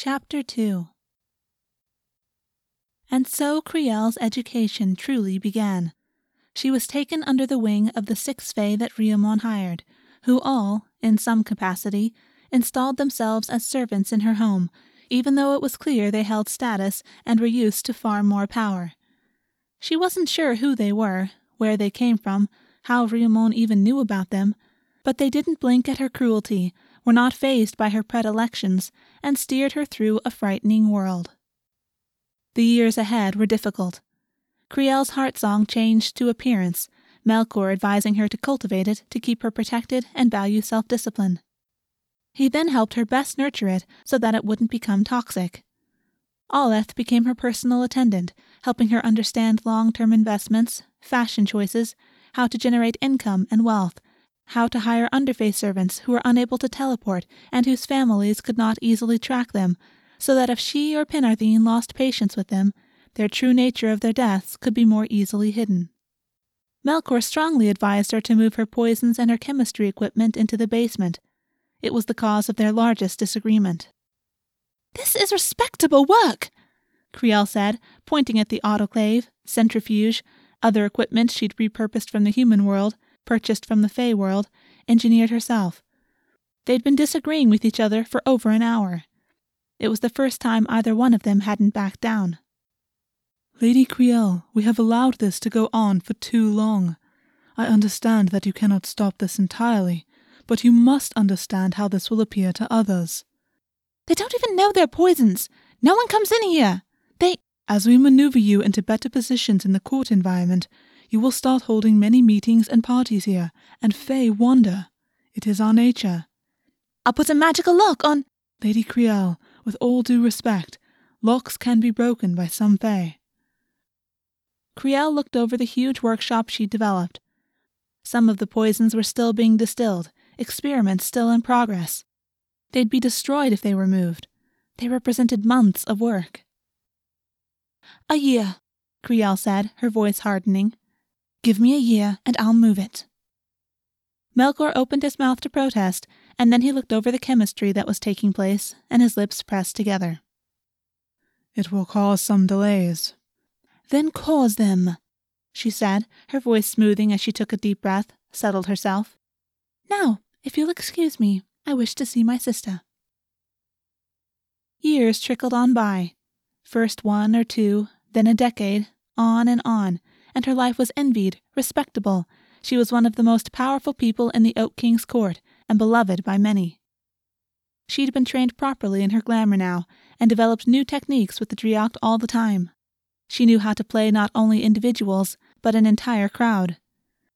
Chapter 2 And so Crielle's education truly began. She was taken under the wing of the six Fae that Riamon hired, who all, in some capacity, installed themselves as servants in her home, even though it was clear they held status and were used to far more power. She wasn't sure who they were, where they came from, how Riamon even knew about them, but they didn't blink at her cruelty, were not fazed by her predilections, and steered her through a frightening world. The years ahead were difficult. Crielle's heart song changed to appearance, Melkor advising her to cultivate it to keep her protected and value self discipline. He then helped her best nurture it so that it wouldn't become toxic. Aleth became her personal attendant, helping her understand long term investments, fashion choices, how to generate income and wealth, how to hire underfae servants who were unable to teleport and whose families could not easily track them, so that if she or Penarthine lost patience with them, their true nature of their deaths could be more easily hidden. Melkor strongly advised her to move her poisons and her chemistry equipment into the basement. It was the cause of their largest disagreement. This is respectable work, Crielle said, pointing at the autoclave, centrifuge, other equipment she'd repurposed from the human world, purchased from the Fae world, engineered herself. They'd been disagreeing with each other for over an hour. It was the first time either one of them hadn't backed down. Lady Crielle, we have allowed this to go on for too long. I understand that you cannot stop this entirely, but you must understand how this will appear to others. They don't even know they're poisons. No one comes in here. They. As we maneuver you into better positions in the court environment, you will start holding many meetings and parties here, and Fae wonder. It is our nature. I'll put a magical lock on. Lady Crielle, with all due respect, locks can be broken by some Fae. Crielle looked over the huge workshop she'd developed. Some of the poisons were still being distilled, experiments still in progress. They'd be destroyed if they were moved. They represented months of work. A year, Crielle said, her voice hardening. Give me a year, and I'll move it. Melkor opened his mouth to protest, and then he looked over the chemistry that was taking place, and his lips pressed together. It will cause some delays. Then cause them, she said, her voice smoothing as she took a deep breath, settled herself. Now, if you'll excuse me, I wish to see my sister. Years trickled on by. First one or two, then a decade, on and on, and her life was envied, respectable. She was one of the most powerful people in the Oak King's court, and beloved by many. She'd been trained properly in her glamour now, and developed new techniques with the Driocht all the time. She knew how to play not only individuals, but an entire crowd.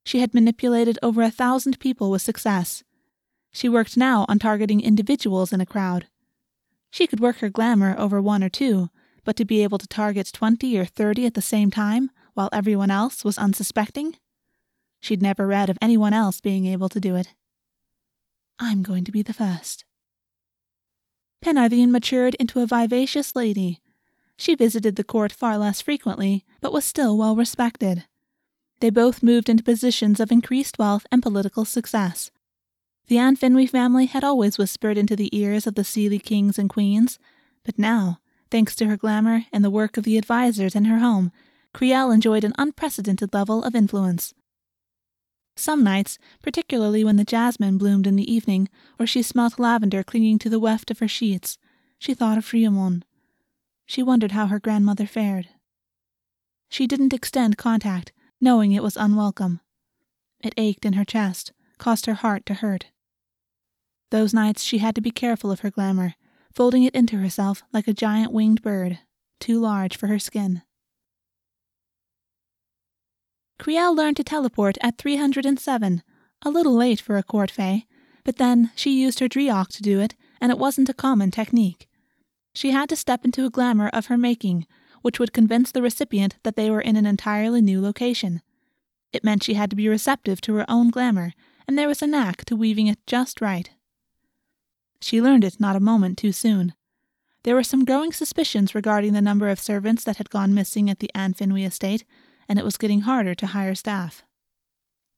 She had manipulated over a thousand people with success, she worked now on targeting individuals in a crowd. She could work her glamour over one or two, but to be able to target 20 or 30 at the same time while everyone else was unsuspecting? She'd never read of anyone else being able to do it. I'm going to be the first. Penarthine matured into a vivacious lady. She visited the court far less frequently, but was still well respected. They both moved into positions of increased wealth and political success, the An Finwy family had always whispered into the ears of the Seelie kings and queens, but now, thanks to her glamour and the work of the advisers in her home, Crielle enjoyed an unprecedented level of influence. Some nights, particularly when the jasmine bloomed in the evening, or she smelt lavender clinging to the weft of her sheets, she thought of Riamon. She wondered how her grandmother fared. She didn't extend contact, knowing it was unwelcome. It ached in her chest, caused her heart to hurt. Those nights she had to be careful of her glamour, folding it into herself like a giant winged bird, too large for her skin. Crielle learned to teleport at 307, a little late for a court fae, but then she used her Driocht to do it, and it wasn't a common technique. She had to step into a glamour of her making, which would convince the recipient that they were in an entirely new location. It meant she had to be receptive to her own glamour, and there was a knack to weaving it just right. She learned it not a moment too soon. There were some growing suspicions regarding the number of servants that had gone missing at the An Finwy estate, and it was getting harder to hire staff.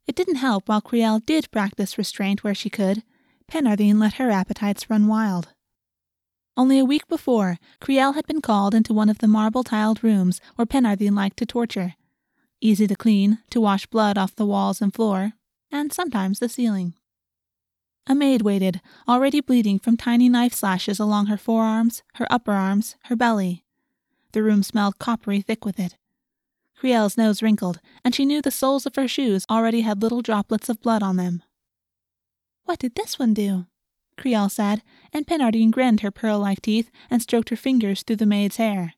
It didn't help while Crielle did practice restraint where she could. Penarthine let her appetites run wild. Only a week before, Crielle had been called into one of the marble tiled rooms where Penarthine liked to torture. Easy to clean, to wash blood off the walls and floor, and sometimes the ceiling. A maid waited, already bleeding from tiny knife slashes along her forearms, her upper arms, her belly. The room smelled coppery thick with it. Crielle's nose wrinkled, and she knew the soles of her shoes already had little droplets of blood on them. What did this one do? Crielle said, and Penarthine grinned her pearl like teeth and stroked her fingers through the maid's hair.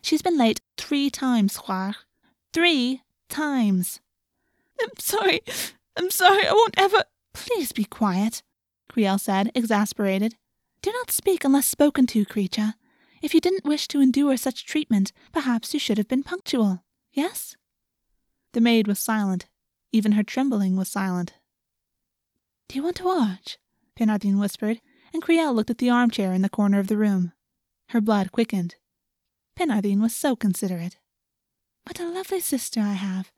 She's been late three times, Chwaer. Three times. I'm sorry. I'm sorry. I won't ever. Please be quiet, Criel said, exasperated. Do not speak unless spoken to, creature. If you didn't wish to endure such treatment, perhaps you should have been punctual. Yes? The maid was silent. Even her trembling was silent. Do you want to watch? Penarthine whispered, and Crielle looked at the armchair in the corner of the room. Her blood quickened. Penarthine was so considerate. What a lovely sister I have,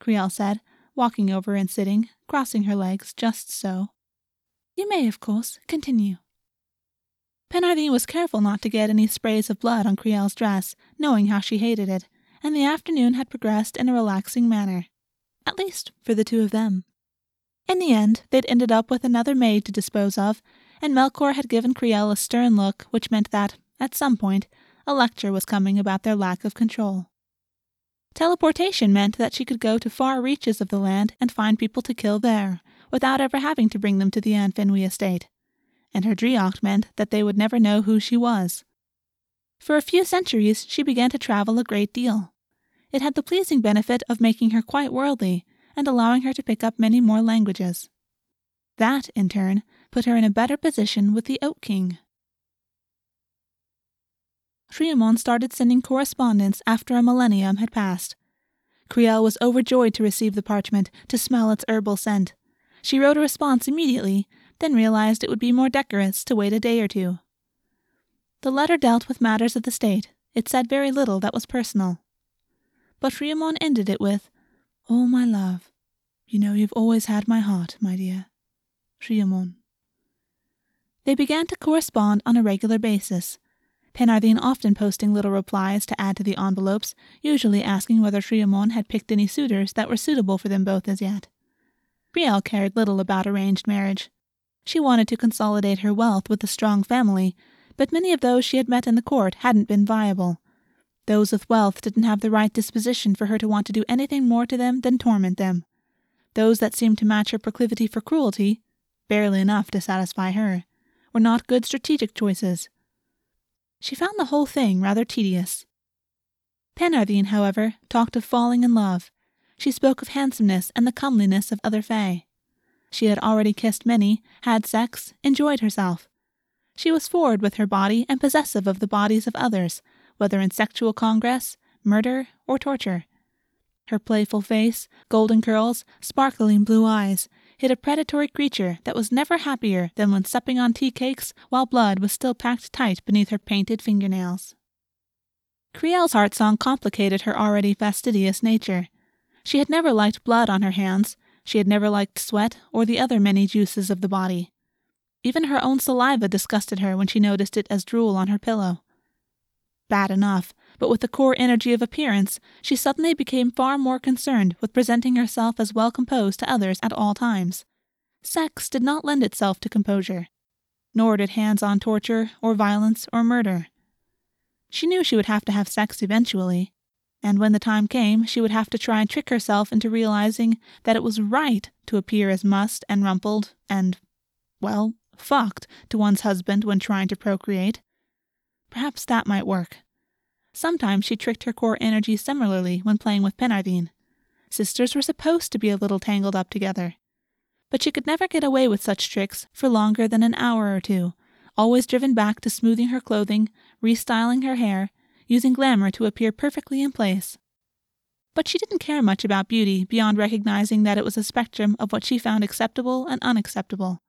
Crielle said, walking over and sitting, crossing her legs just so. You may, of course, continue. Penarthine was careful not to get any sprays of blood on Crielle's dress, knowing how she hated it, and the afternoon had progressed in a relaxing manner. At least for the two of them. In the end, they'd ended up with another maid to dispose of, and Melkor had given Crielle a stern look which meant that, at some point, a lecture was coming about their lack of control. Teleportation meant that she could go to far reaches of the land and find people to kill there, without ever having to bring them to the An Finwy estate. And her Driocht meant that they would never know who she was. For a few centuries, she began to travel a great deal. It had the pleasing benefit of making her quite worldly and allowing her to pick up many more languages. That, in turn, put her in a better position with the Oak King. Riamon started sending correspondence after a millennium had passed. Crielle was overjoyed to receive the parchment, to smell its herbal scent. She wrote a response immediately, then realized it would be more decorous to wait a day or two. The letter dealt with matters of the state. It said very little that was personal. But Riamon ended it with, Oh, my love, you know you've always had my heart, my dear. Riamon. They began to correspond on a regular basis, Penarthine often posting little replies to add to the envelopes, usually asking whether Riamon had picked any suitors that were suitable for them both as yet. Crielle cared little about arranged marriage. She wanted to consolidate her wealth with a strong family, but many of those she had met in the court hadn't been viable. Those with wealth didn't have the right disposition for her to want to do anything more to them than torment them. Those that seemed to match her proclivity for cruelty, barely enough to satisfy her, were not good strategic choices. She found the whole thing rather tedious. Penarthine, however, talked of falling in love. She spoke of handsomeness and the comeliness of other fae. She had already kissed many, had sex, enjoyed herself. She was forward with her body and possessive of the bodies of others, whether in sexual congress, murder, or torture. Her playful face, golden curls, sparkling blue eyes, hid a predatory creature that was never happier than when supping on tea cakes while blood was still packed tight beneath her painted fingernails. Crielle's heart song complicated her already fastidious nature. She had never liked blood on her hands, she had never liked sweat or the other many juices of the body. Even her own saliva disgusted her when she noticed it as drool on her pillow. Bad enough, but with the core energy of appearance, she suddenly became far more concerned with presenting herself as well composed to others at all times. Sex did not lend itself to composure, nor did hands on torture, or violence, or murder. She knew she would have to have sex eventually, and when the time came, she would have to try and trick herself into realizing that it was right to appear as mussed and rumpled and, well, fucked to one's husband when trying to procreate. Perhaps that might work. Sometimes she tricked her core energy similarly when playing with Penarthine. Sisters were supposed to be a little tangled up together. But she could never get away with such tricks for longer than an hour or two, always driven back to smoothing her clothing, restyling her hair, using glamour to appear perfectly in place. But she didn't care much about beauty beyond recognizing that it was a spectrum of what she found acceptable and unacceptable.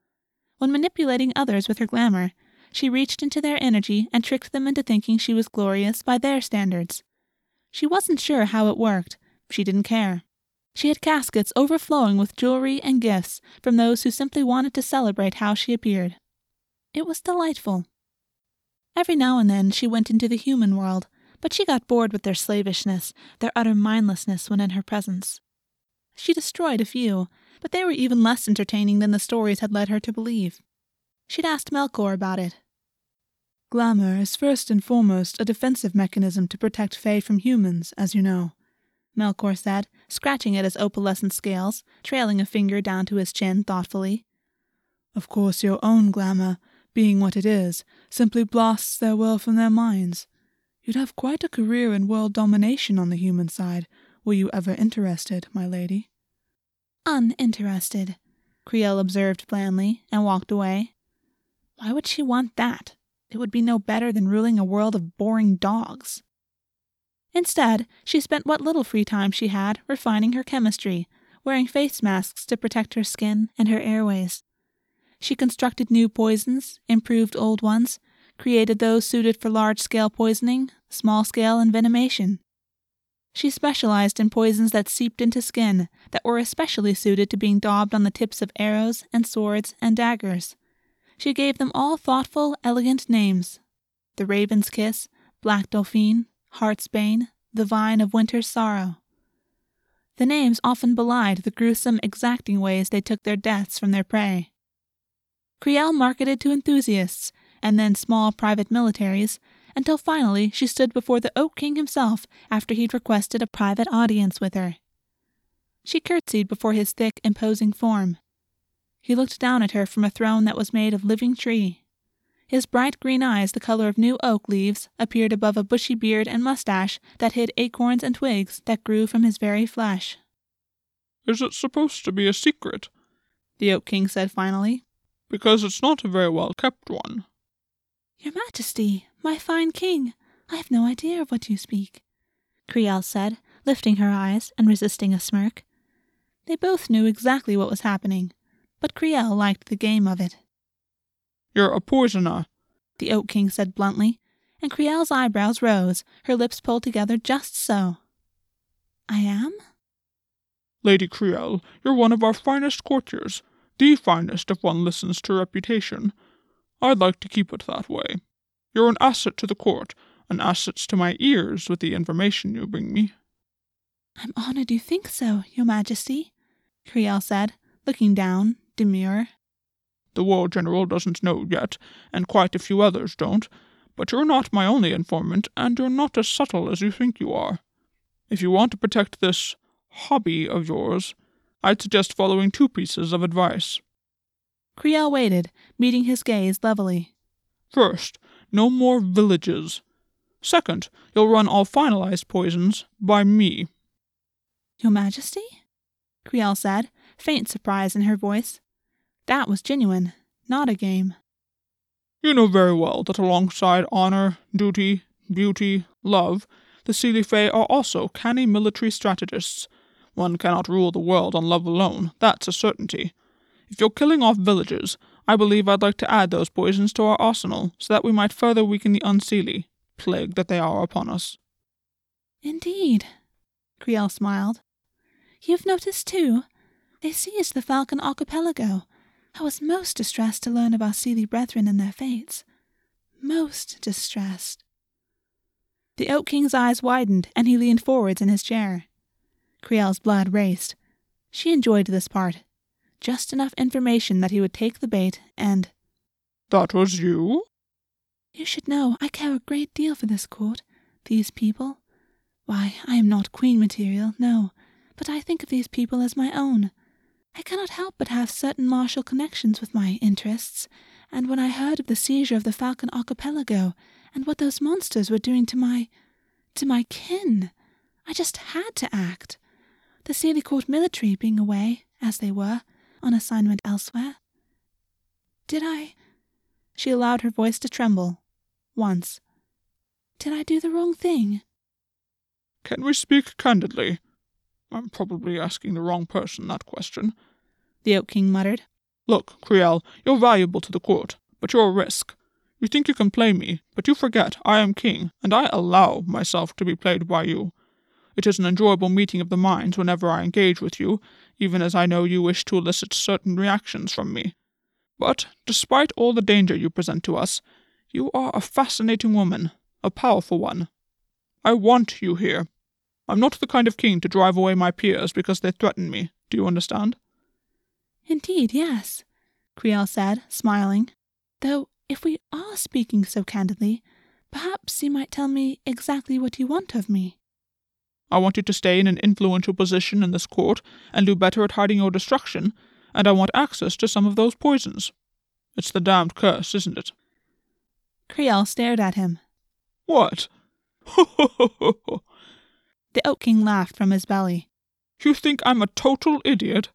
When manipulating others with her glamour, she reached into their energy and tricked them into thinking she was glorious by their standards. She wasn't sure how it worked. She didn't care. She had caskets overflowing with jewelry and gifts from those who simply wanted to celebrate how she appeared. It was delightful. Every now and then she went into the human world, but she got bored with their slavishness, their utter mindlessness when in her presence. She destroyed a few, but they were even less entertaining than the stories had led her to believe. She'd asked Melkor about it. Glamour is first and foremost a defensive mechanism to protect Fae from humans, as you know. Melkor said, scratching at his opalescent scales, trailing a finger down to his chin thoughtfully. Of course, your own glamour, being what it is, simply blasts their will from their minds. You'd have quite a career in world domination on the human side, were you ever interested, my lady. Uninterested, Crielle observed blandly, and walked away. Why would she want that? It would be no better than ruling a world of boring dogs. Instead, she spent what little free time she had refining her chemistry, wearing face masks to protect her skin and her airways. She constructed new poisons, improved old ones, created those suited for large scale poisoning, small scale envenomation. She specialized in poisons that seeped into skin, that were especially suited to being daubed on the tips of arrows and swords and daggers. She gave them all thoughtful, elegant names the Raven's Kiss, Black Dauphine, Heart's Bane, the Vine of Winter's Sorrow. The names often belied the gruesome, exacting ways they took their deaths from their prey. Crielle marketed to enthusiasts, and then small private militaries, until finally she stood before the Oak King himself after he'd requested a private audience with her. She curtsied before his thick, imposing form. He looked down at her from a throne that was made of living tree. His bright green eyes, the color of new oak leaves, appeared above a bushy beard and mustache that hid acorns and twigs that grew from his very flesh. Is it supposed to be a secret? The Oak King said finally. Because it's not a very well kept one. Your Majesty, my fine king, I have no idea of what you speak, Crielle said, lifting her eyes and resisting a smirk. They both knew exactly what was happening, but Crielle liked the game of it. You're a poisoner, the Oak King said bluntly, and Crielle's eyebrows rose, her lips pulled together just so. I am? Lady Crielle, you're one of our finest courtiers, the finest if one listens to reputation. I'd like to keep it that way. You're an asset to the court, an asset to my ears with the information you bring me. I'm honored you think so, Your Majesty, Crielle said, looking down, demure. The war general doesn't know yet, and quite a few others don't, but you're not my only informant, and you're not as subtle as you think you are. If you want to protect this hobby of yours, I'd suggest following two pieces of advice. Crielle waited, meeting his gaze levelly. First, no more villages. Second, you'll run all finalized poisons by me. Your Majesty? Crielle said, faint surprise in her voice. That was genuine, not a game. You know very well that alongside honor, duty, beauty, love, the Seelie Fae are also canny military strategists. One cannot rule the world on love alone, that's a certainty. If you're killing off villagers, I believe I'd like to add those poisons to our arsenal so that we might further weaken the unseelie, plague that they are upon us. Indeed, Crielle smiled. You've noticed, too? They seized the Falcon Archipelago. I was most distressed to learn of our Seelie brethren and their fates. Most distressed. The Oak King's eyes widened, and he leaned forwards in his chair. Crielle's blood raced. She enjoyed this part just enough information that he would take the bait and. That was you? You should know I care a great deal for this court, these people. Why, I am not queen material, no, but I think of these people as my own. I cannot help but have certain martial connections with my interests, and when I heard of the seizure of the Falcon Archipelago and what those monsters were doing to my. to my kin, I just had to act. The Seelie Court military being away, as they were, on assignment elsewhere? Did I? She allowed her voice to tremble. Once. Did I do the wrong thing? Can we speak candidly? I'm probably asking the wrong person that question. The Oak King muttered. Look, Crielle, you're valuable to the court, but you're a risk. You think you can play me, but you forget I am king, and I allow myself to be played by you. It is an enjoyable meeting of the minds whenever I engage with you, even as I know you wish to elicit certain reactions from me. But, despite all the danger you present to us, You are a fascinating woman, a powerful one. I want you here. I'm not the kind of king to drive away my peers because they threaten me. Do you understand? Indeed, yes, Crielle said, smiling. Though, if we are speaking so candidly, perhaps you might tell me exactly what you want of me. I want you to stay in an influential position in this court and do better at hiding your destruction, and I want access to some of those poisons. It's the damned curse, isn't it? Crielle stared at him. What? the Oak King laughed from his belly. You think I'm a total idiot?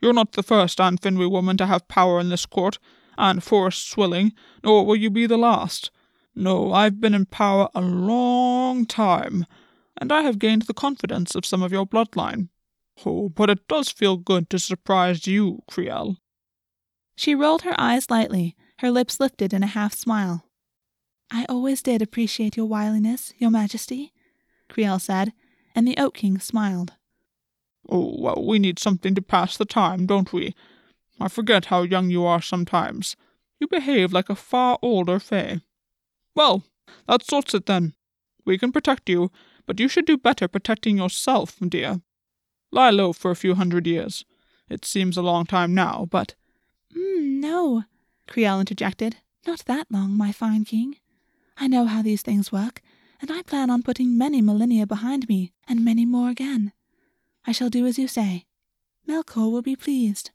You're not the first An Finwy woman to have power in this court, and Forest Swilling, nor will you be the last. No, I've been in power a long time, and I have gained the confidence of some of your bloodline. Oh, but it does feel good to surprise you, Crielle. She rolled her eyes lightly, her lips lifted in a half smile. I always did appreciate your wiliness, your majesty, Crielle said, and the Oak King smiled. Oh, well, we need something to pass the time, don't we? I forget how young you are sometimes. You behave like a far older Fae. Well, that sorts it then. We can protect you, but you should do better protecting yourself, dear. Lie low for a few hundred years. It seems a long time now, but. Mm, no, Crielle interjected. Not that long, my fine king. I know how these things work, and I plan on putting many millennia behind me, and many more again. I shall do as you say. Melkor will be pleased.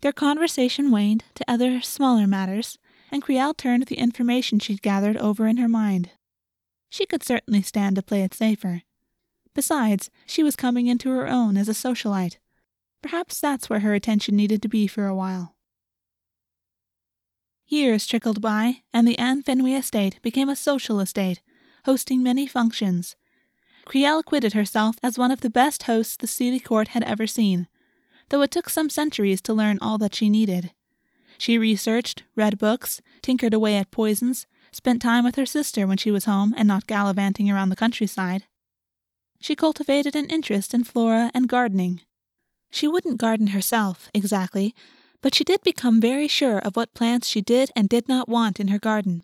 Their conversation waned to other smaller matters, and Crielle turned the information she'd gathered over in her mind. She could certainly stand to play it safer. Besides, she was coming into her own as a socialite. Perhaps that's where her attention needed to be for a while. Years trickled by, and the An Finwy estate became a social estate, hosting many functions. Crielle acquitted herself as one of the best hosts the Seelie Court had ever seen, though it took some centuries to learn all that she needed. She researched, read books, tinkered away at poisons, spent time with her sister when she was home and not gallivanting around the countryside. She cultivated an interest in flora and gardening. She wouldn't garden herself, exactly, but she did become very sure of what plants she did and did not want in her garden.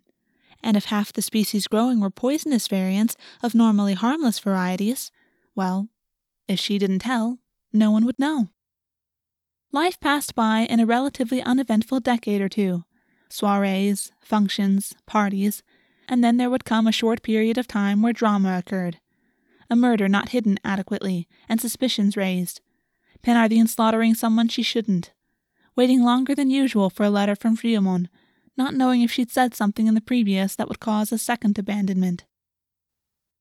And if half the species growing were poisonous variants of normally harmless varieties, well, if she didn't tell, no one would know. Life passed by in a relatively uneventful decade or two soirees, functions, parties, and then there would come a short period of time where drama occurred. A murder not hidden adequately, and suspicions raised. Penarthine slaughtering someone she shouldn't. Waiting longer than usual for a letter from Riamon, not knowing if she'd said something in the previous that would cause a second abandonment.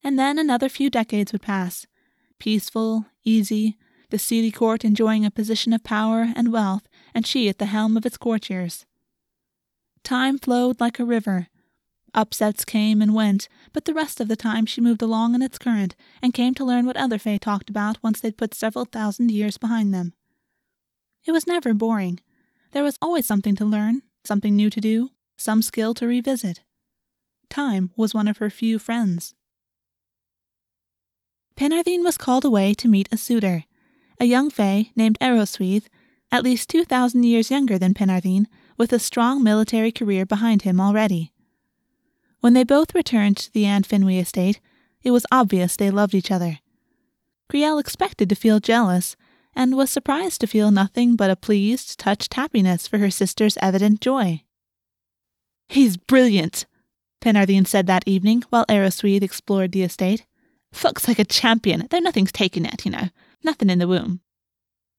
And then another few decades would pass. Peaceful, easy, the Seelie court enjoying a position of power and wealth, and she at the helm of its courtiers. Time flowed like a river. Upsets came and went, but the rest of the time she moved along in its current and came to learn what other Fae talked about once they'd put several thousand years behind them. It was never boring. There was always something to learn, something new to do, some skill to revisit. Time was one of her few friends. Penarthine was called away to meet a suitor a young Fae named Eosweith, at least 2,000 years younger than Penarthine, with a strong military career behind him already. When they both returned to the An Finwy estate, it was obvious they loved each other. Crielle expected to feel jealous, and was surprised to feel nothing but a pleased, touched happiness for her sister's evident joy. He's brilliant, Penarthine said that evening while Eosweith explored the estate. Fucks like a champion, though nothing's taken yet, you know. Nothing in the womb.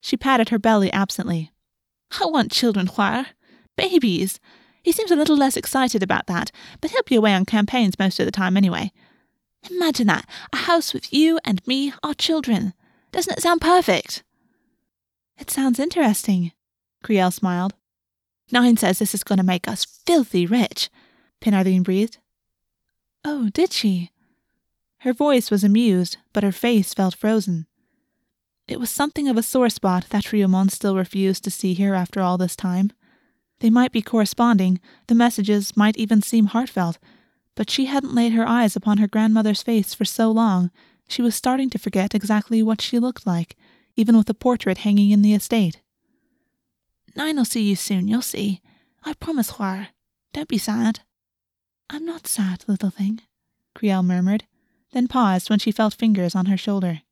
She patted her belly absently. I want children, Chwaer. Babies. He seems a little less excited about that, but he'll be away on campaigns most of the time anyway. Imagine that. A house with you and me, our children. Doesn't it sound perfect? It sounds interesting, Crielle smiled. Nain says this is going to make us filthy rich, Penarthine breathed. Oh, did she? Her voice was amused, but her face felt frozen. It was something of a sore spot that Riamon still refused to see her after all this time. They might be corresponding, the messages might even seem heartfelt, but she hadn't laid her eyes upon her grandmother's face for so long, she was starting to forget exactly what she looked like, even with a portrait hanging in the estate. Nain'll see you soon, you'll see. I promise, Chwaer. Don't be sad. I'm not sad, little thing, Crielle murmured, then paused when she felt fingers on her shoulder.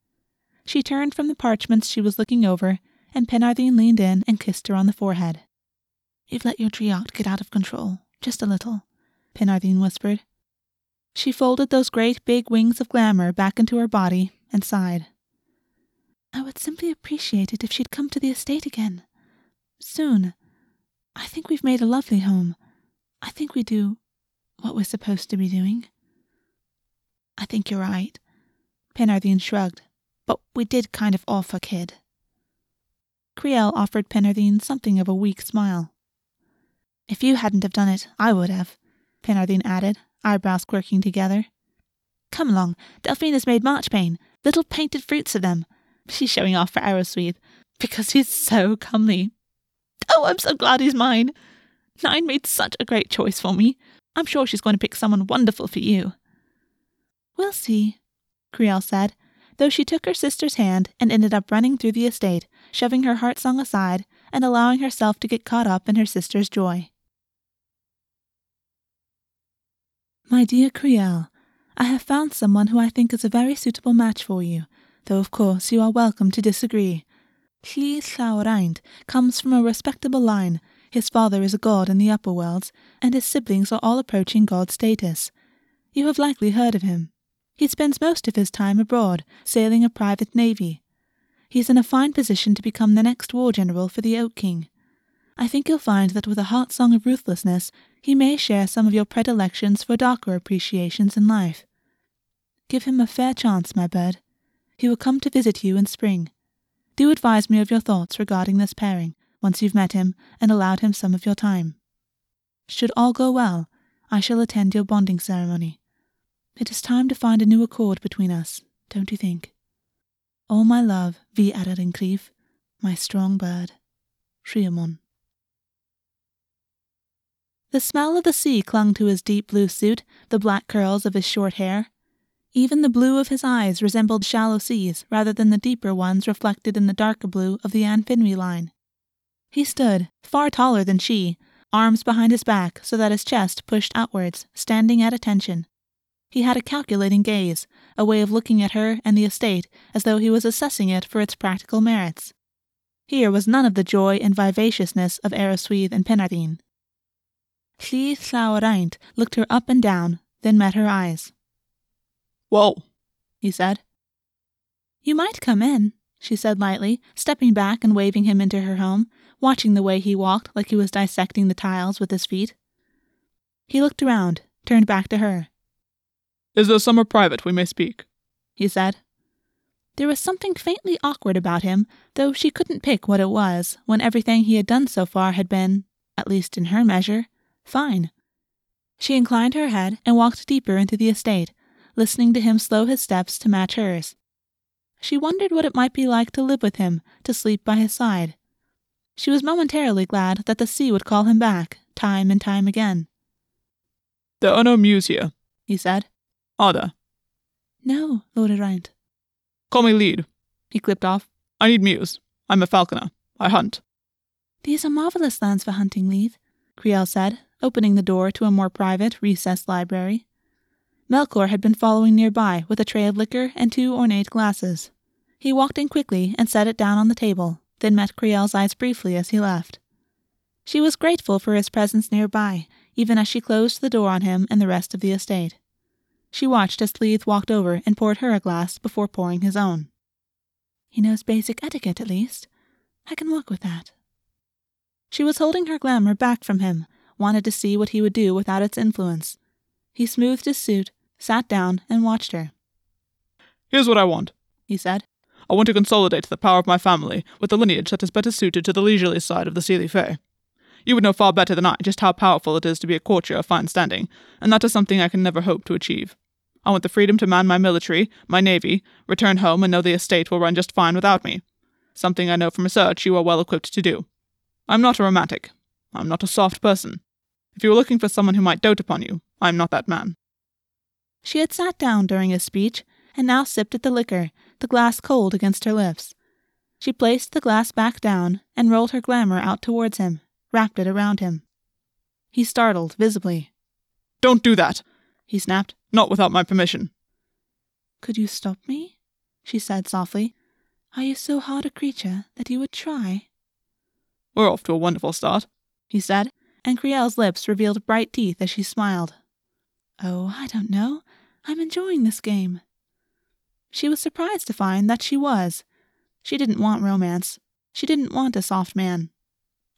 She turned from the parchments she was looking over, and Penarthine leaned in and kissed her on the forehead. You've let your Driocht get out of control, just a little, Penarthine whispered. She folded those great big wings of glamour back into her body and sighed. I would simply appreciate it if she'd come to the estate again. Soon. I think we've made a lovely home. I think we do what we're supposed to be doing. I think you're right. Penarthine shrugged. But we did kind of offer kid. Crielle offered Penarthine something of a weak smile. If you hadn't have done it, I would have, Penarthine added, eyebrows quirking together. Come along, Delphine has made marchpane, little painted fruits of them. She's showing off for Arrowsweet, because he's so comely. Oh, I'm so glad he's mine. Nain made such a great choice for me. I'm sure she's going to pick someone wonderful for you. We'll see, Crielle said, though she took her sister's hand and ended up running through the estate, shoving her heart song aside and allowing herself to get caught up in her sister's joy. My dear Crielle, I have found someone who I think is a very suitable match for you, though of course you are welcome to disagree. Llŷ Llawraint comes from a respectable line. His father is a god in the upper worlds, and his siblings are all approaching god status. You have likely heard of him. He spends most of his time abroad, sailing a private navy. He is in a fine position to become the next war general for the Oak King. I think you'll find that with a heart song of ruthlessness, he may share some of your predilections for darker appreciations in life. Give him a fair chance, my bird. He will come to visit you in spring. Do advise me of your thoughts regarding this pairing once you've met him and allowed him some of your time. Should all go well, I shall attend your bonding ceremony. It is time to find a new accord between us, don't you think? All my love, V. Adarincleave, my strong bird, Riamon. The smell of the sea clung to his deep blue suit, the black curls of his short hair. Even the blue of his eyes resembled shallow seas rather than the deeper ones reflected in the darker blue of the Anne line. He stood, far taller than she, arms behind his back so that his chest pushed outwards, standing at attention. He had a calculating gaze, a way of looking at her and the estate as though he was assessing it for its practical merits. Here was none of the joy and vivaciousness of Arrowsweeth and Penarthine. Llŷ Llawraint looked her up and down, then met her eyes. Well, he said. You might come in, she said lightly, stepping back and waving him into her home, watching the way he walked like he was dissecting the tiles with his feet. He looked around, turned back to her. Is there somewhere private we may speak? he said. There was something faintly awkward about him, though she couldn't pick what it was when everything he had done so far had been, at least in her measure, fine. She inclined her head and walked deeper into the estate, listening to him slow his steps to match hers. She wondered what it might be like to live with him, to sleep by his side. She was momentarily glad that the sea would call him back, time and time again. There are no mews here, he said. Are there? No, Lord Araint. Call me Lead. He clipped off. I need mews. I'm a falconer. I hunt. These are marvelous lands for hunting, Leith, Crielle said, opening the door to a more private, recessed library. Melkor had been following nearby with a tray of liquor and two ornate glasses. He walked in quickly and set it down on the table, then met Crielle's eyes briefly as he left. She was grateful for his presence nearby, even as she closed the door on him and the rest of the estate. She watched as Leith walked over and poured her a glass before pouring his own. He knows basic etiquette, at least. I can work with that. She was holding her glamour back from him, wanted to see what he would do without its influence. He smoothed his suit, sat down, and watched her. Here's what I want, he said. I want to consolidate the power of my family with a lineage that is better suited to the leisurely side of the Seelie Fae. You would know far better than I just how powerful it is to be a courtier of fine standing, and that is something I can never hope to achieve. I want the freedom to man my military, my navy, return home and know the estate will run just fine without me. Something I know from research you are well equipped to do. I'm not a romantic. I'm not a soft person. If you are looking for someone who might dote upon you, I am not that man. She had sat down during his speech, and now sipped at the liquor, the glass cold against her lips. She placed the glass back down and rolled her glamour out towards him, wrapped it around him. He startled visibly. Don't do that, he snapped. Not without my permission. Could you stop me? she said softly. Are you so hard a creature that you would try? We're off to a wonderful start, he said, and Crielle's lips revealed bright teeth as she smiled. Oh, I don't know. I'm enjoying this game. She was surprised to find that she was. She didn't want romance. She didn't want a soft man.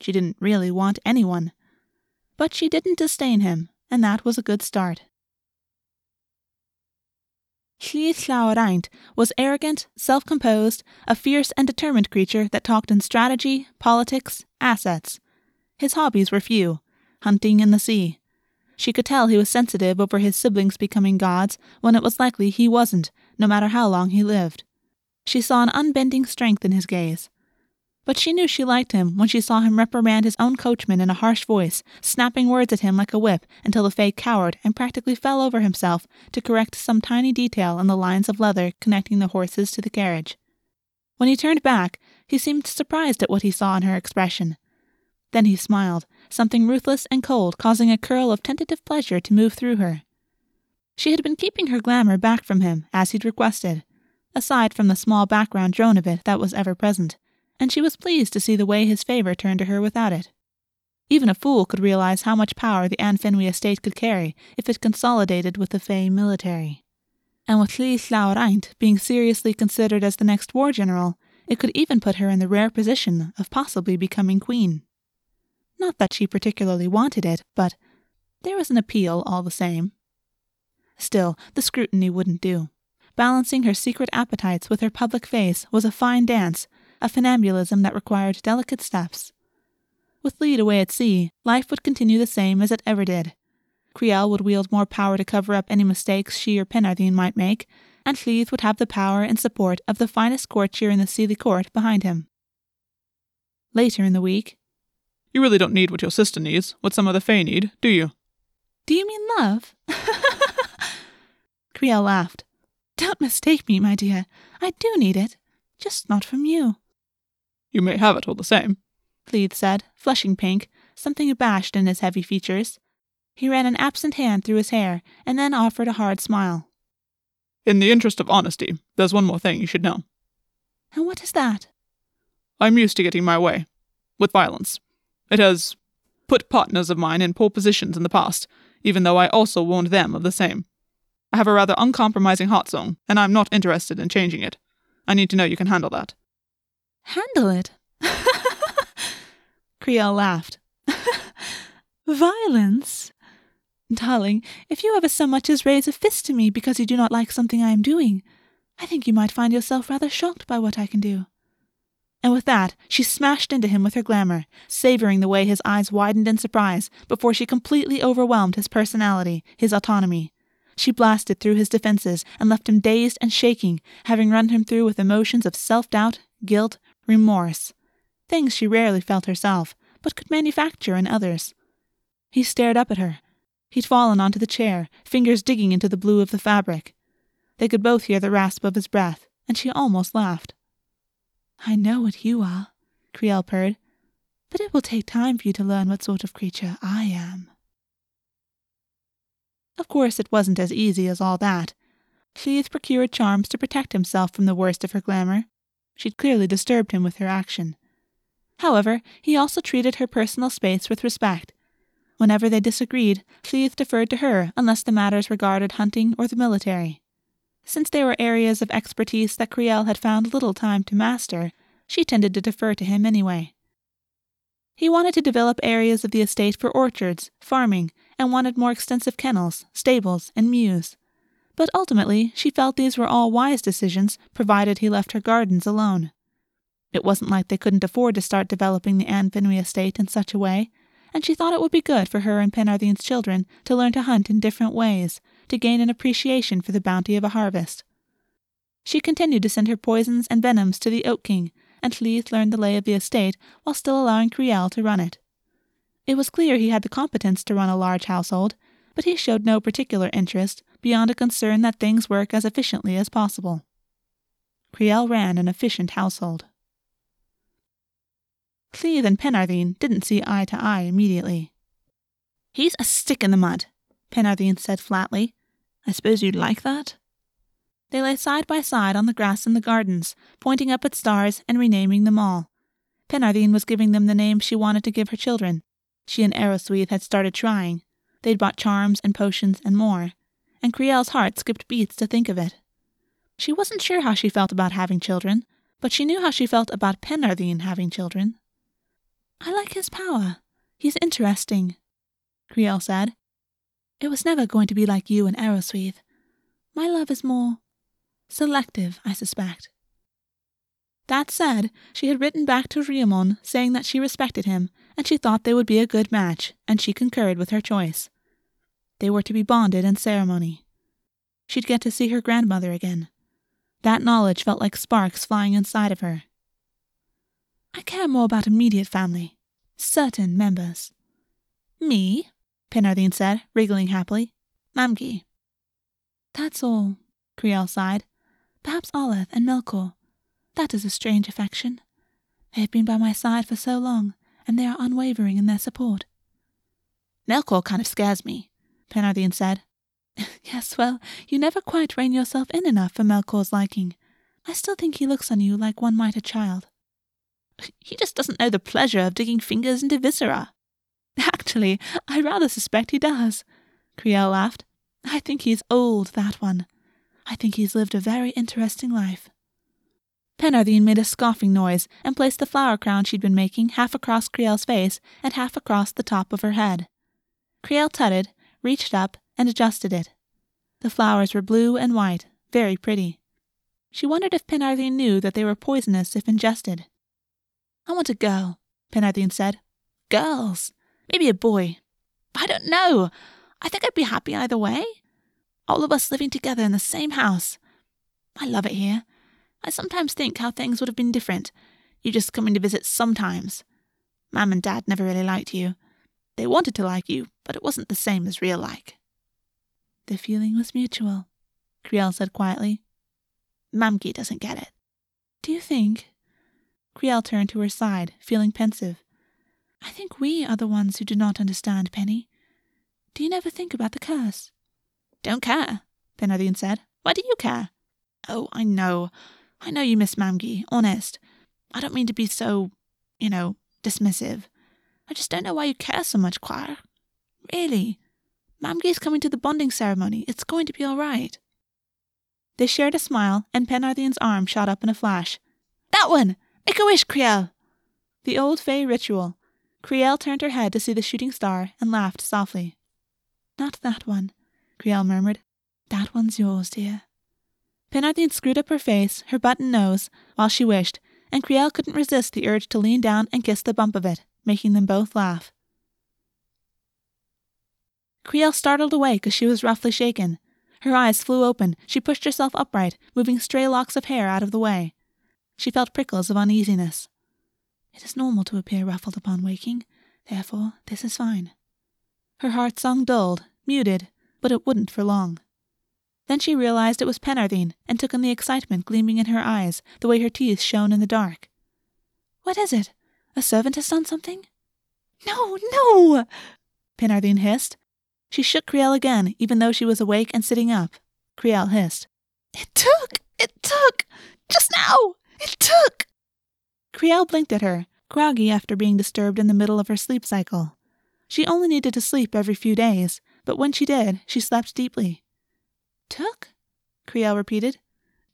She didn't really want anyone. But she didn't disdain him, and that was a good start. Llŷth Llawr was arrogant, self composed, a fierce and determined creature that talked in strategy, politics, assets. His hobbies were few hunting and the sea. She could tell he was sensitive over his siblings becoming gods when it was likely he wasn't, no matter how long he lived. She saw an unbending strength in his gaze. But she knew she liked him when she saw him reprimand his own coachman in a harsh voice, snapping words at him like a whip until the Fae cowered and practically fell over himself to correct some tiny detail in the lines of leather connecting the horses to the carriage. When he turned back, he seemed surprised at what he saw in her expression. Then he smiled, something ruthless and cold causing a curl of tentative pleasure to move through her. She had been keeping her glamour back from him, as he'd requested, aside from the small background drone of it that was ever present and she was pleased to see the way his favor turned to her without it. Even a fool could realize how much power the An Finwy estate could carry if it consolidated with the Fae military. And with Llŷth Llawr being seriously considered as the next war general, it could even put her in the rare position of possibly becoming queen. Not that she particularly wanted it, but there was an appeal all the same. Still, the scrutiny wouldn't do. Balancing her secret appetites with her public face was a fine dance a funambulism that required delicate steps. With Lede away at sea, life would continue the same as it ever did. Crielle would wield more power to cover up any mistakes she or Penarthine might make, and Llŷth would have the power and support of the finest courtier in the Seelie court behind him. Later in the week, You really don't need what your sister needs, what some of the Fae need, do you? Do you mean love? Crielle laughed. Don't mistake me, my dear. I do need it, just not from you. You may have it all the same, Llŷth said, flushing pink, something abashed in his heavy features. He ran an absent hand through his hair and then offered a hard smile. In the interest of honesty, there's one more thing you should know. And what is that? I'm used to getting my way. With violence. It has put partners of mine in poor positions in the past, even though I also warned them of the same. I have a rather uncompromising heart song, and I'm not interested in changing it. I need to know you can handle that. Handle it. Crielle laughed. Violence? Darling, if you ever so much as raise a fist to me because you do not like something I am doing, I think you might find yourself rather shocked by what I can do. And with that, she smashed into him with her glamour, savoring the way his eyes widened in surprise before she completely overwhelmed his personality, his autonomy. She blasted through his defenses and left him dazed and shaking, having run him through with emotions of self doubt, guilt, remorse, things she rarely felt herself, but could manufacture in others. He stared up at her. He'd fallen onto the chair, fingers digging into the blue of the fabric. They could both hear the rasp of his breath, and she almost laughed. I know what you are, Crielle purred, but it will take time for you to learn what sort of creature I am. Of course, it wasn't as easy as all that. Llŷth procured charms to protect himself from the worst of her glamour, She'd clearly disturbed him with her action. However, he also treated her personal space with respect. Whenever they disagreed, Llŷth deferred to her unless the matters regarded hunting or the military. Since they were areas of expertise that Crielle had found little time to master, she tended to defer to him anyway. He wanted to develop areas of the estate for orchards, farming, and wanted more extensive kennels, stables, and mews but ultimately she felt these were all wise decisions provided he left her gardens alone. It wasn't like they couldn't afford to start developing the An Finwy estate in such a way, and she thought it would be good for her and Penarthine's children to learn to hunt in different ways, to gain an appreciation for the bounty of a harvest. She continued to send her poisons and venoms to the Oak King, and Llŷth learned the lay of the estate while still allowing Crielle to run it. It was clear he had the competence to run a large household, but he showed no particular interest beyond a concern that things work as efficiently as possible. Crielle ran an efficient household. Llŷth and Penarthine didn't see eye to eye immediately. He's a stick in the mud, Penarthine said flatly. I suppose you'd like that? They lay side by side on the grass in the gardens, pointing up at stars and renaming them all. Penarthine was giving them the names she wanted to give her children. She and Arrowsweeth had started trying. They'd bought charms and potions and more, and Crielle's heart skipped beats to think of it. She wasn't sure how she felt about having children, but she knew how she felt about Penarthine having children. I like his power. He's interesting, Crielle said. It was never going to be like you and Arrowsweeth. My love is more selective, I suspect. That said, she had written back to Riamon saying that she respected him and she thought they would be a good match, and she concurred with her choice. They were to be bonded in ceremony. She'd get to see her grandmother again. That knowledge felt like sparks flying inside of her. I care more about immediate family, certain members. Me? Penarthine said, wriggling happily. Mamgi. That's all, Crielle sighed. Perhaps Oleth and Melkor. That is a strange affection. They have been by my side for so long, and they are unwavering in their support. Melkor kind of scares me, Penarthine said. yes, well, you never quite rein yourself in enough for Melkor's liking. I still think he looks on you like one might a child. He just doesn't know the pleasure of digging fingers into viscera. Actually, I rather suspect he does. Crielle laughed. I think he's old, that one. I think he's lived a very interesting life. Penarthine made a scoffing noise and placed the flower crown she'd been making half across Crielle's face and half across the top of her head. Crielle tutted, reached up, and adjusted it. The flowers were blue and white, very pretty. She wondered if Penarthine knew that they were poisonous if ingested. I want a girl, Penarthine said. Girls. Maybe a boy. I don't know. I think I'd be happy either way. All of us living together in the same house. I love it here. I sometimes think how things would have been different. You just coming to visit sometimes. Mam and Dad never really liked you. They wanted to like you, but it wasn't the same as real like. The feeling was mutual, Crielle said quietly. Mamgi doesn't get it. Do you think? Crielle turned to her side, feeling pensive. I think we are the ones who do not understand, Penny. Do you never think about the curse? Don't care, Penarthine said. Why do you care? Oh, I know. I know you miss Mamgi, honest. I don't mean to be so, you know, dismissive. I just don't know why you care so much, Chwaer. Really. Mamgi's coming to the bonding ceremony. It's going to be all right. They shared a smile, and Penarthine's arm shot up in a flash. That one! Make a wish, Crielle! The old Fae ritual. Crielle turned her head to see the shooting star and laughed softly. Not that one, Crielle murmured. That one's yours, dear. Penarthine screwed up her face, her button nose, while she wished, and Crielle couldn't resist the urge to lean down and kiss the bump of it, making them both laugh. Crielle startled awake as she was roughly shaken. Her eyes flew open. She pushed herself upright, moving stray locks of hair out of the way. She felt prickles of uneasiness. It is normal to appear ruffled upon waking, therefore this is fine. Her heart song dulled, muted, but it wouldn't for long. Then she realized it was Penarthine and took in the excitement gleaming in her eyes, the way her teeth shone in the dark. What is it? A servant has done something? No, no! Penarthine hissed. She shook Crielle again, even though she was awake and sitting up. Crielle hissed. It took! It took! Just now! It took! Crielle blinked at her, groggy after being disturbed in the middle of her sleep cycle. She only needed to sleep every few days, but when she did, she slept deeply. Took? Crielle repeated.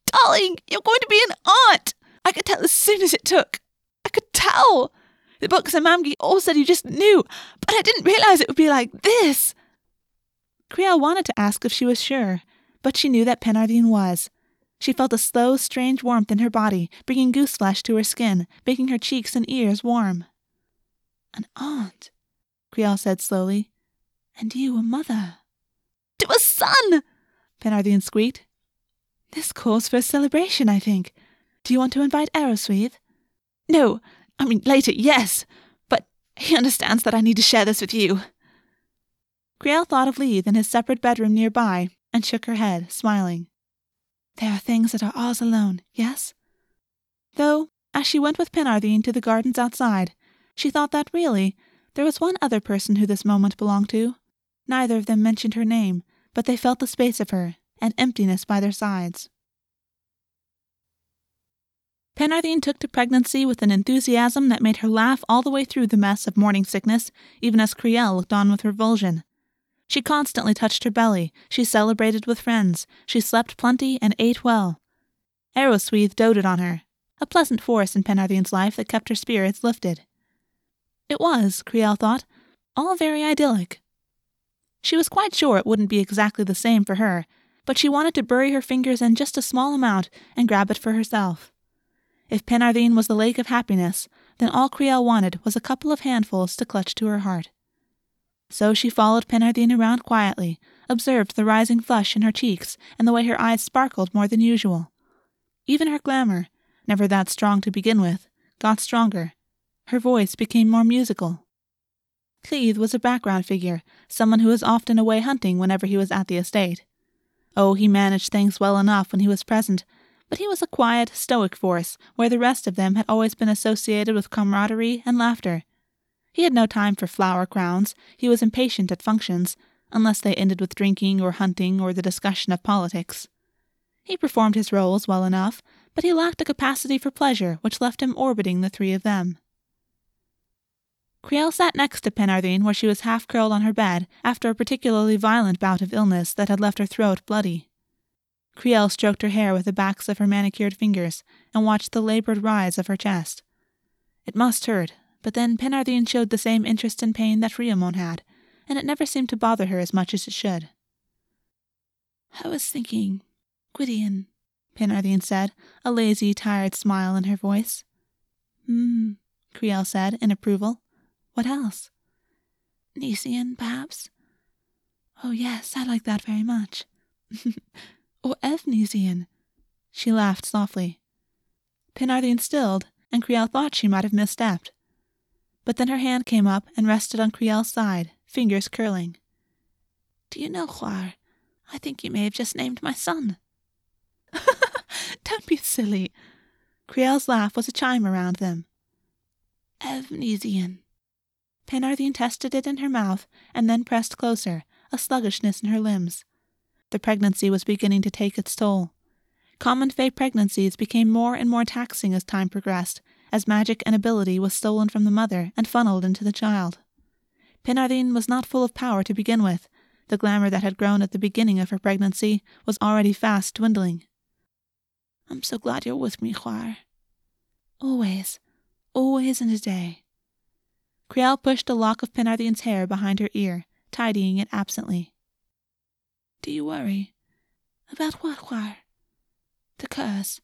Darling, you're going to be an aunt! I could tell as soon as it took. I could tell. The books and Mamgi all said you just knew, but I didn't realize it would be like this. Crielle wanted to ask if she was sure, but she knew that Penarthine was. She felt a slow, strange warmth in her body, bringing goose flesh to her skin, making her cheeks and ears warm. An aunt, Crielle said slowly, and you a mother. To a son! Penarthine squeaked. This calls for a celebration, I think. Do you want to invite Arrowsweeth? No, I mean later, yes, but he understands that I need to share this with you. Crielle thought of Leith in his separate bedroom nearby and shook her head, smiling. There are things that are ours alone, yes? Though, as she went with Penarthine to the gardens outside, she thought that really there was one other person who this moment belonged to Neither of them mentioned her name, but they felt the space of her, and emptiness by their sides. Penarthine took to pregnancy with an enthusiasm that made her laugh all the way through the mess of morning sickness, even as Crielle looked on with revulsion. She constantly touched her belly, she celebrated with friends, she slept plenty and ate well. Arrowsweeth doted on her, a pleasant force in Penarthine's life that kept her spirits lifted. It was, Crielle thought, all very idyllic. She was quite sure it wouldn't be exactly the same for her, but she wanted to bury her fingers in just a small amount and grab it for herself. If Penarthine was the lake of happiness, then all Crielle wanted was a couple of handfuls to clutch to her heart. So she followed Penarthine around quietly, observed the rising flush in her cheeks and the way her eyes sparkled more than usual. Even her glamour, never that strong to begin with, got stronger. Her voice became more musical. Cleave was a background figure, someone who was often away hunting whenever he was at the estate. Oh, he managed things well enough when he was present, but he was a quiet, stoic force, where the rest of them had always been associated with camaraderie and laughter, he had no time for flower crowns, he was impatient at functions, unless they ended with drinking or hunting or the discussion of politics. He performed his roles well enough, but he lacked a capacity for pleasure which left him orbiting the three of them. Crielle sat next to Penarthine where she was half curled on her bed after a particularly violent bout of illness that had left her throat bloody. Crielle stroked her hair with the backs of her manicured fingers and watched the labored rise of her chest. It must hurt, but then Penarthine showed the same interest and pain that Riamon had, and it never seemed to bother her as much as it should. I was thinking, Gwydion, Penarthine said, a lazy, tired smile in her voice. Hmm, Crielle said, in approval. What else? Nisien, perhaps? Oh, yes, I like that very much. or Efnisien. She laughed softly. Penarthine stilled, and Crielle thought she might have misstepped but then her hand came up and rested on Crielle's side, fingers curling. Do you know, Chwaer? I think you may have just named my son. Don't be silly. Crielle's laugh was a chime around them. Efnisien. Penarthine tested it in her mouth and then pressed closer, a sluggishness in her limbs. The pregnancy was beginning to take its toll. Common Fae pregnancies became more and more taxing as time progressed, as magic and ability was stolen from the mother and funneled into the child. Penarthine was not full of power to begin with. The glamour that had grown at the beginning of her pregnancy was already fast dwindling. I'm so glad you're with me, Chwaer. Always, always in a day. Crielle pushed a lock of Penarthine's hair behind her ear, tidying it absently. Do you worry? About what, Chwaer? The curse.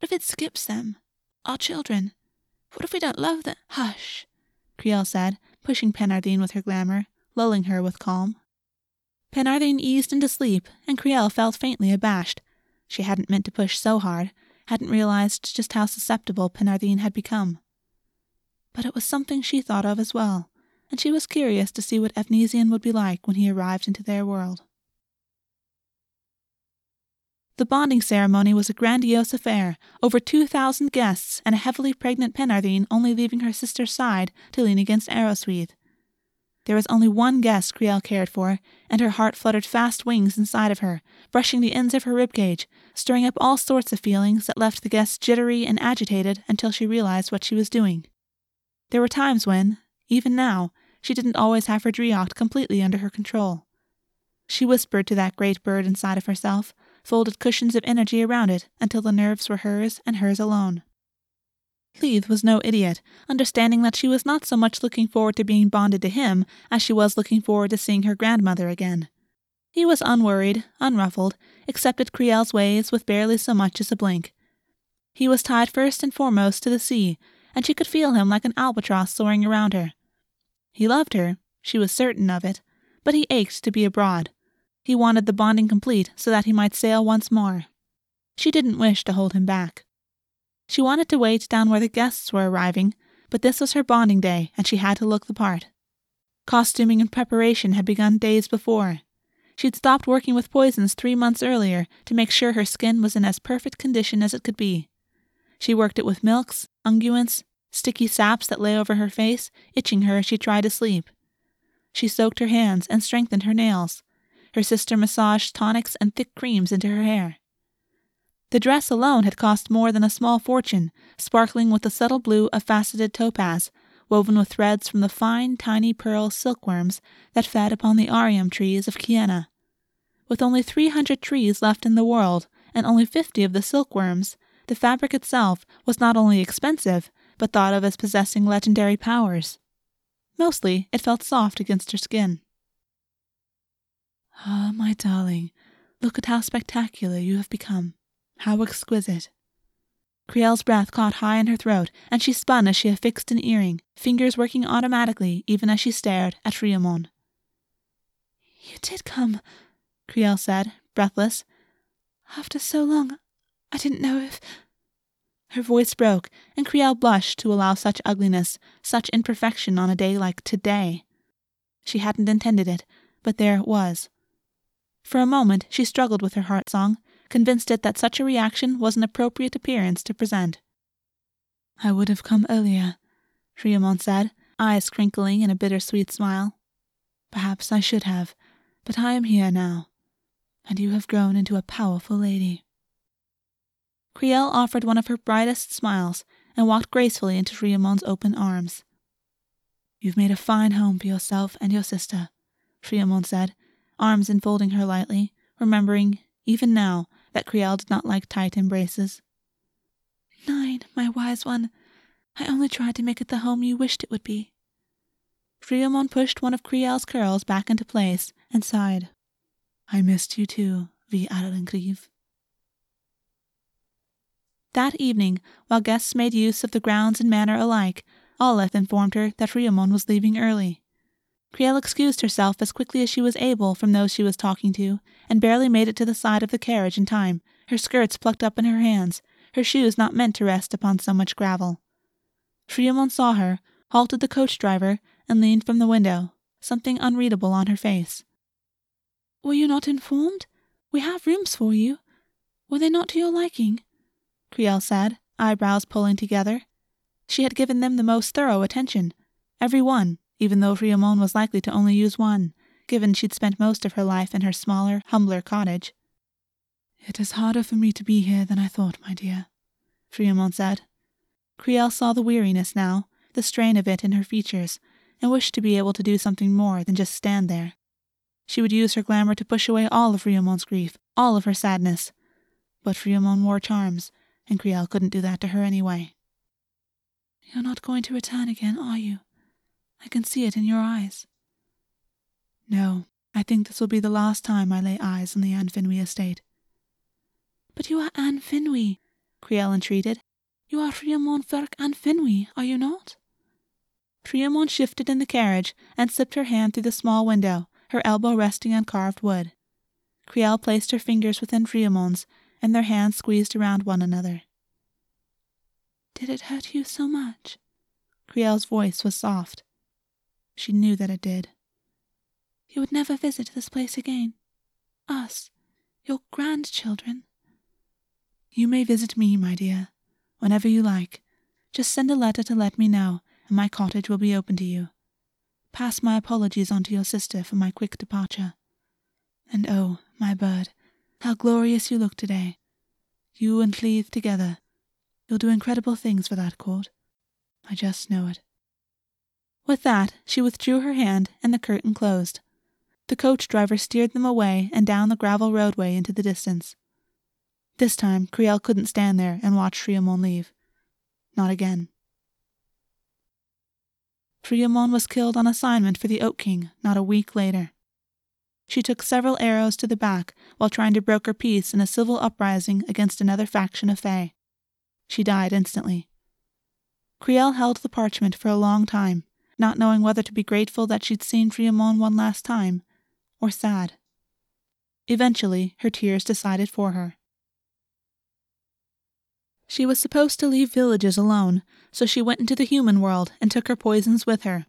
If it skips them, our children, what if we don't love them? Hush, Crielle said, pushing Penarthine with her glamour, lulling her with calm. Penarthine eased into sleep, and Crielle felt faintly abashed. She hadn't meant to push so hard, hadn't realized just how susceptible Penarthine had become. But it was something she thought of as well, and she was curious to see what Efnisien would be like when he arrived into their world. The bonding ceremony was a grandiose affair, over 2,000 guests, and a heavily pregnant Penarthine only leaving her sister's side to lean against Arrowsweeth. There was only one guest Crielle cared for, and her heart fluttered fast wings inside of her, brushing the ends of her ribcage, stirring up all sorts of feelings that left the guest jittery and agitated until she realized what she was doing. There were times when, even now, she didn't always have her Driocht completely under her control. She whispered to that great bird inside of herself, folded cushions of energy around it until the nerves were hers and hers alone. Leith was no idiot, understanding that she was not so much looking forward to being bonded to him as she was looking forward to seeing her grandmother again. He was unworried, unruffled, accepted Crielle's ways with barely so much as a blink. He was tied first and foremost to the sea, and she could feel him like an albatross soaring around her. He loved her, she was certain of it, but he ached to be abroad, he wanted the bonding complete so that he might sail once more. She didn't wish to hold him back. She wanted to wait down where the guests were arriving, but this was her bonding day and she had to look the part. Costuming and preparation had begun days before. She'd stopped working with poisons three months earlier to make sure her skin was in as perfect condition as it could be. She worked it with milks, unguents, sticky saps that lay over her face, itching her as she tried to sleep. She soaked her hands and strengthened her nails. Her sister massaged tonics and thick creams into her hair. The dress alone had cost more than a small fortune, sparkling with the subtle blue of faceted topaz, woven with threads from the fine, tiny pearl silkworms that fed upon the arium trees of Kiena. With only 300 trees left in the world, and only 50 of the silkworms, the fabric itself was not only expensive, but thought of as possessing legendary powers. Mostly, it felt soft against her skin. Ah, my darling, look at how spectacular you have become. How exquisite. Crielle's breath caught high in her throat, and she spun as she affixed an earring, fingers working automatically even as she stared at Riamon. You did come, Crielle said, breathless. After so long, I didn't know if. Her voice broke, and Crielle blushed to allow such ugliness, such imperfection on a day like today. She hadn't intended it, but there it was. For a moment she struggled with her heart song, convinced it that such a reaction was an appropriate appearance to present. I would have come earlier, Riamon said, eyes crinkling in a bittersweet smile. Perhaps I should have, but I am here now, and you have grown into a powerful lady. Crielle offered one of her brightest smiles and walked gracefully into Riamon's open arms. You've made a fine home for yourself and your sister, Riamon said, arms enfolding her lightly, remembering, even now, that Crielle did not like tight embraces. Nain, my wise one. I only tried to make it the home you wished it would be. Riamon pushed one of Crielle's curls back into place and sighed. I missed you too, Vi Arlenkriv. That evening, while guests made use of the grounds and manor alike, Olaf informed her that Riamon was leaving early. Crielle excused herself as quickly as she was able from those she was talking to, and barely made it to the side of the carriage in time, her skirts plucked up in her hands, her shoes not meant to rest upon so much gravel. Riamon saw her, halted the coach driver, and leaned from the window, something unreadable on her face. Were you not informed? We have rooms for you. Were they not to your liking? Crielle said, eyebrows pulling together. She had given them the most thorough attention, every one, even though Riamon was likely to only use one, given she'd spent most of her life in her smaller, humbler cottage. It is harder for me to be here than I thought, my dear, Riamon said. Crielle saw the weariness now, the strain of it in her features, and wished to be able to do something more than just stand there. She would use her glamour to push away all of Riamon's grief, all of her sadness. But Riamon wore charms, and Crielle couldn't do that to her anyway. You're not going to return again, are you? I can see it in your eyes. No, I think this will be the last time I lay eyes on the An Finwy estate. But you are An Finwy, Crielle entreated. You are Riamon ferch An Finwy, are you not? Riamon shifted in the carriage and slipped her hand through the small window, her elbow resting on carved wood. Crielle placed her fingers within Riamon's, and their hands squeezed around one another. Did it hurt you so much? Crielle's voice was soft. She knew that it did. You would never visit this place again. Us, your grandchildren. You may visit me, my dear, whenever you like. Just send a letter to let me know, and my cottage will be open to you. Pass my apologies on to your sister for my quick departure. And oh, my bird, how glorious you look today. You and Cleve together. You'll do incredible things for that court. I just know it. With that, she withdrew her hand, and the curtain closed. The coach driver steered them away and down the gravel roadway into the distance. This time, Crielle couldn't stand there and watch Riamon leave. Not again. Riamon was killed on assignment for the Oak King not a week later. She took several arrows to the back while trying to broker peace in a civil uprising against another faction of Fae. She died instantly. Crielle held the parchment for a long time, not knowing whether to be grateful that she'd seen Riamon one last time, or sad. Eventually, her tears decided for her. She was supposed to leave villages alone, so she went into the human world and took her poisons with her.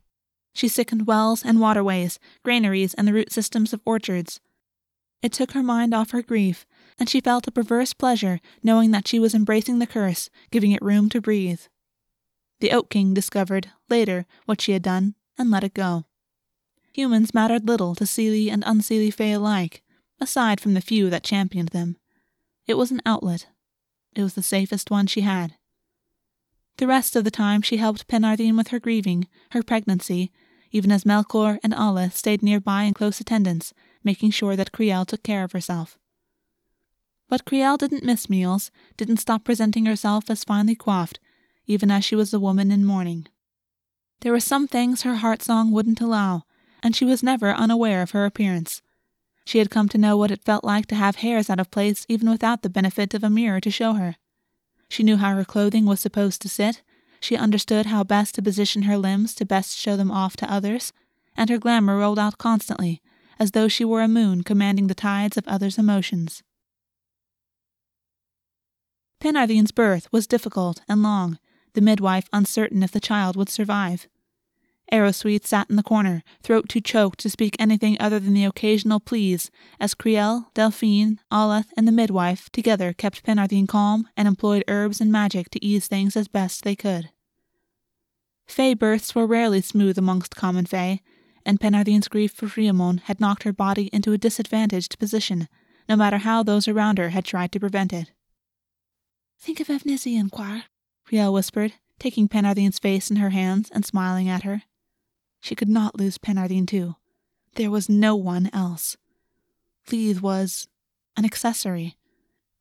She sickened wells and waterways, granaries, and the root systems of orchards. It took her mind off her grief, and she felt a perverse pleasure knowing that she was embracing the curse, giving it room to breathe. The Oak King discovered, later, what she had done and let it go. Humans mattered little to Seelie and unseelie Fae alike, aside from the few that championed them. It was an outlet. It was the safest one she had. The rest of the time she helped Penarthine with her grieving, her pregnancy, even as Melkor and Aleth stayed nearby in close attendance, making sure that Crielle took care of herself. But Crielle didn't miss meals, didn't stop presenting herself as finely coiffed, even as she was a woman in mourning. There were some things her heart song wouldn't allow, and she was never unaware of her appearance. She had come to know what it felt like to have hairs out of place even without the benefit of a mirror to show her. She knew how her clothing was supposed to sit, she understood how best to position her limbs to best show them off to others, and her glamour rolled out constantly, as though she were a moon commanding the tides of others' emotions. Penarthine's birth was difficult and long, the midwife uncertain if the child would survive. Arrowsweet sat in the corner, throat too choked to speak anything other than the occasional pleas, as Crielle, Delphine, Aleth, and the midwife together kept Penarthine calm and employed herbs and magic to ease things as best they could. Fae births were rarely smooth amongst common Fae, and Penarthine's grief for Riamon had knocked her body into a disadvantaged position, no matter how those around her had tried to prevent it. Think of Efnisien, Chwaer, Crielle whispered, taking Penarthine's face in her hands and smiling at her. She could not lose Penarthine too. There was no one else. Leith was an accessory.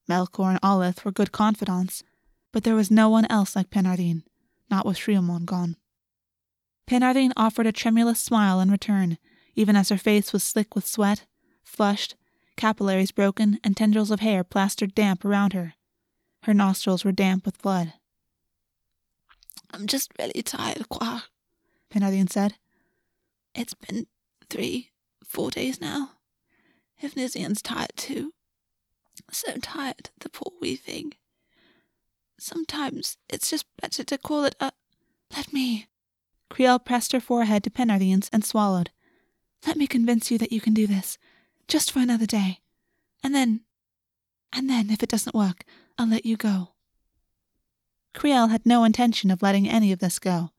Melkor and Aleth were good confidants, but there was no one else like Penarthine, not with Riamon gone. Penarthine offered a tremulous smile in return, even as her face was slick with sweat, flushed, capillaries broken, and tendrils of hair plastered damp around her. Her nostrils were damp with blood. I'm just really tired, Chwaer, Penarthine said. It's been three, four days now. Efnisien's tired too. So tired, the poor wee thing. Sometimes it's just better to call it a. Let me. Crielle pressed her forehead to Penarthine's and swallowed. Let me convince you that you can do this, just for another day. And then. And then, if it doesn't work, I'll let you go. Crielle had no intention of letting any of this go.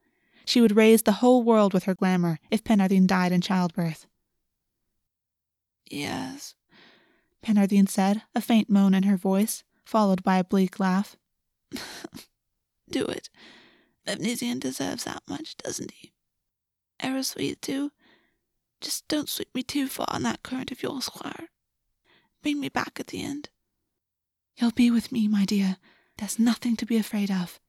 She would raise the whole world with her glamour if Penarthine died in childbirth. Yes, Penarthine said, a faint moan in her voice, followed by a bleak laugh. Do it. Efnisien deserves that much, doesn't he? Arrowsweet, too. Just don't sweep me too far on that current of yours, Chwaer. Bring me back at the end. You'll be with me, my dear. There's nothing to be afraid of.